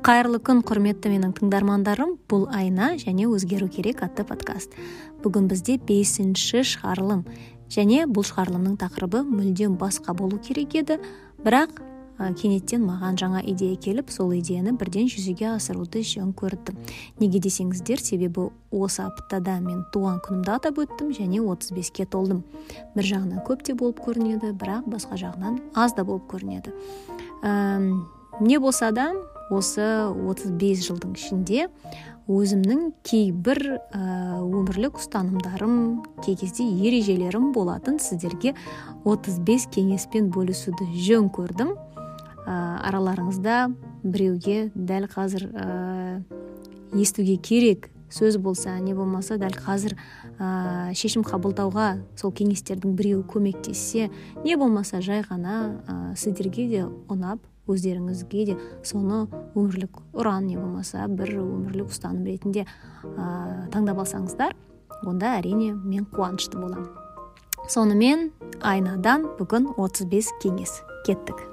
кайырлуу күн курметтүү менин тыңдармандарым. Бул айна және өзгерүү керек атты подкаст. Бүгүн бизде бешинчи чыгарылым және бул чыгарылымдын такырыбы мүлдөм башка болуу керек эди бирак кенеттен мага жаңа идея келип сол идеяны бирден жүзүгө асырууду жөн көрдүм неге десеңиздер себеби осы аптада мен туулган күнүмдү атап өттүм және отуз беске толдум бир жагынан көп да болуп көрүнөдү бирок башка жагынан аз да болуп көрүнөдү эмне болсо да осы отуз беш жылдын ичинде өзүмдүн кей бир өмүрлүк устанымдарым кей кезде эрежелерим болатын отуз беш кеңеспен бөлүшүүдү жөн көрдүм араларыңызда бирөөгө дал азыр эстүүгө керек сөз болсо не болмосо дал азыр чечим кабылдауга сол кеңестердин бирөө көмөктешсе не болмосо жай гана сиздерге да унап өздөрүңүзгө да сону өмүрлүк уран же болмосо бир өмүрлүк устаным иретинде тандап алсаңыздар анда әрине мен кубанычтуу болом сонумен айнадан отуз беш кеңес кеттик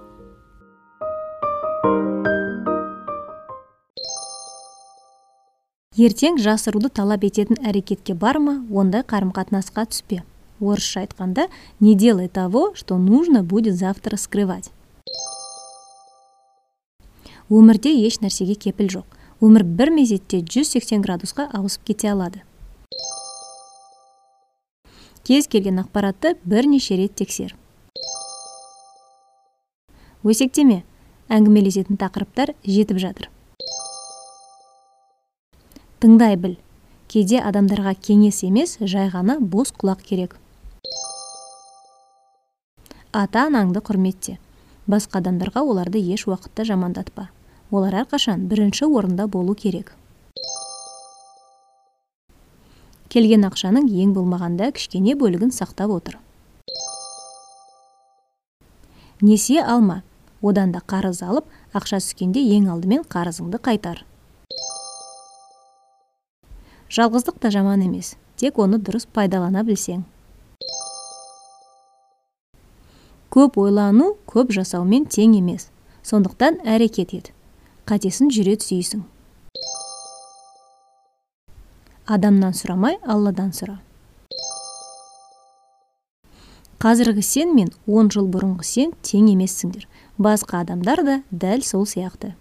эртең жасырууду талап этетін аракетке барма ондай карым катнаска түспө орусча айтканда не делай того что нужно будет завтра скрывать. Өмүрдө эч нерсеге кепил жок өмүр бир мезетте жүз сексен градуска ауысып кете алады. Кез келген акпаратты бир нече ирет текшер өсектеме. Әңгімелесетін тақырыптар жетіп жатыр. Тыңдай біл. Кейде адамдарға кеңес емес жай ғана бос құлақ керек. Ата анаңды құрметте. Басқа адамдарға оларды еш уақытта жамандатпа. Олар әрқашан бірінші орында болу керек. Келген ақшаның ең болмағанда кішкене бөлігін сақтап отыр. Несие алма. Одан да қарыз алып ақша түскенде ең алдымен қарызыңды қайтар. Жалғыздық та жаман емес тек оны дұрыс пайдалана білсең. Көп ойлану көп жасаумен тең емес сондықтан әрекет ет. Қатесін жүре түсейсің. Адамнан сұрамай алладан сұра. Қазіргі сен мен он жыл бұрынғы сен тең емессіңдер. Басқа адамдар да дәл сол сияқты.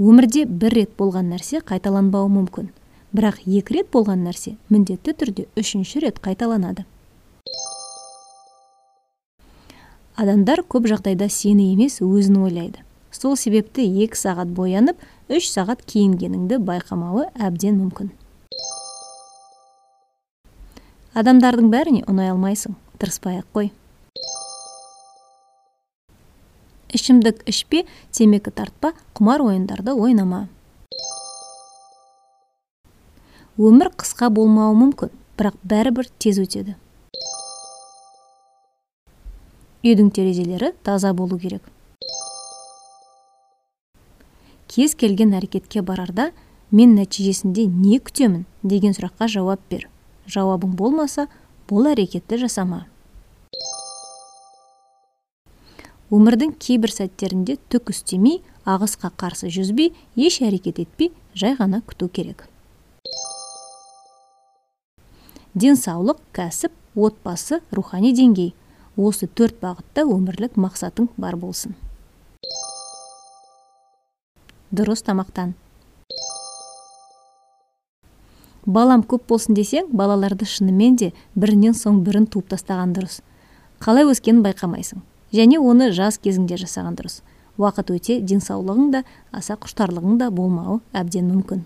Өмірде бір рет болған нәрсе қайталанбауы мүмкін. Бірақ екі рет болған нәрсе міндетті түрде үшінші рет қайталанады. Адамдар көп жағдайда сені емес өзін ойлайды. Сол себепті екі сағат боянып үш сағат киінгеніңді байқамауы әбден мүмкін. Адамдардың бәріне ұнай алмайсың тырыспай ақ қой. Ішімдік ішпе темекі тартпа құмар ойындарды ойнама. Өмір қысқа болмауы мүмкін бірақ бәрібір тез өтеді. Үйдің терезелері таза болу керек. Кез келген әрекетке барарда мен нәтижесінде не күтемін? деген сұраққа жауап бер. Жауабың болмаса бұл әрекетті жасама. Өмірдің кейбір сәттерінде түк істемей ағысқа қарсы жүзбей еш әрекет етпей жай ғана күту керек. Денсаулық кәсіп отбасы рухани деңгей. Осы төрт бағытта өмірлік мақсатың бар болсын. Дұрыс тамақтан. Балам көп болсын десең балаларды шынымен де бірінен соң бірін туып тастаған дұрыс. Қалай өскенін байқамайсың. Және оны жас кезіңде жасаған дұрыс. Уақыт өте денсаулығың да аса құштарлығың да болмауы әбден мүмкін.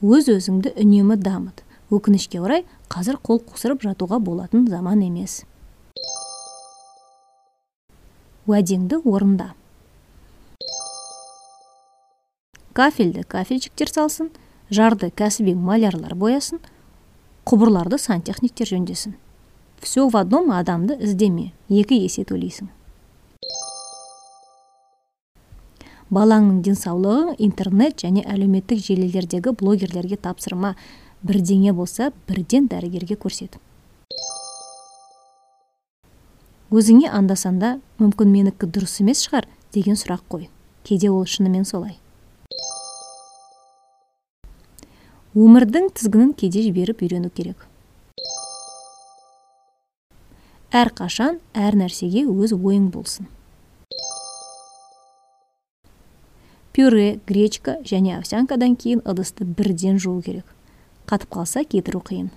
Өз өзіңді үнемі дамыт. Өкінішке орай қазір қол қусырып жатуға болатын заман емес. Уәдеңді орында. Кафельді кафельщиктер салсын жарды кәсіби малярлар боясын құбырларды сантехниктер жөндесін. Все в одном адамды іздеме екі есе төлейсің. Балаңның денсаулығын интернет және әлеуметтік желілердегі блогерлерге тапсырма бірдеңе болса бірден дәрігерге көрсет. Өзіңе анда санда мүмкін менікі дұрыс емес шығар деген сұрақ қой. Кейде ол шынымен солай. Өмірдің тізгінін кейде жіберіп үйрену керек. Әр қашан әр нәрсеге өз ойың болсын. Пюре гречка және овсянкадан кейін ыдысты бірден жуу керек. Қатып қалса кетіру қиын.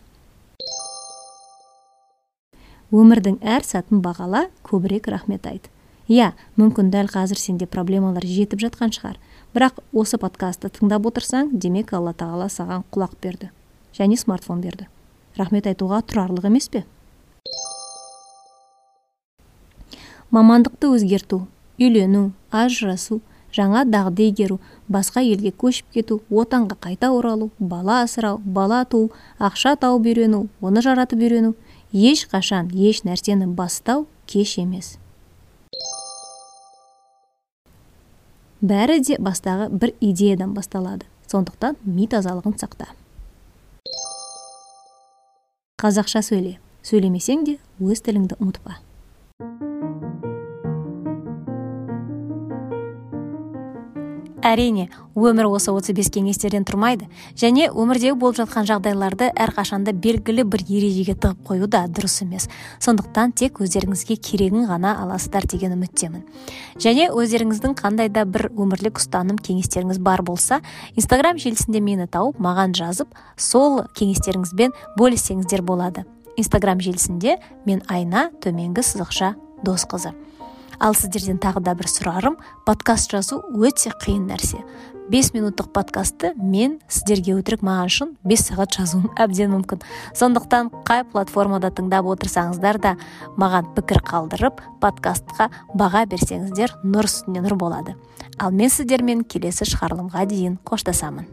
Өмірдің әр сәтін бағала көбірек рахмет айт. Иә мүмкін дәл қазір сенде проблемалар жетіп жатқан шығар. Бірақ осы подкастты тыңдап отырсаң демек алла тағала саған құлақ берді және смартфон берді. Рахмет айтуға тұрарлық емес пе? Мамандықты өзгерту үйлену ажырасу жаңа дағды игеру басқа елге көшіп кету отанға қайта оралу бала асырау бала туу ақша тауып үйрену оны жаратып үйрену ешқашан еш нәрсені бастау кеш емес. Бәрі де бастағы бір идеядан басталады. Сондықтан ми тазалығын сақта. Қазақша сөйле. Сөйлемесең де өз тіліңді ұмытпа. Әрине өмір осы 35 кеңестерден тұрмайды және өмірдегі болып жатқан жағдайларды әрқашанда белгілі бір ережеге тығып қою да дұрыс емес. Сондықтан тек өздеріңізге керегін ғана аласыздар деген үміттемін. Және өздеріңіздің қандай да бір өмірлік ұстаным кеңестеріңіз бар болса инстаграм желісінде мені тауып маған жазып сол кеңестеріңізбен бөліссеңіздер болады. Инстаграм желісінде мен айна төменгі сызықша досқызы. Ал сіздерден тағы да бір сұрарым подкаст жазу өте қиын нәрсе. Бес минуттық подкастты мен сіздерге өтірік маған шын бес сағат жазуым әбден мүмкін. Сондықтан қай платформада тыңдап отырсаңыздар да маған пікір қалдырып подкастқа баға берсеңіздер нұр үстіне нұр болады. Ал мен сіздермен келесі шығарылымға дейін қоштасамын.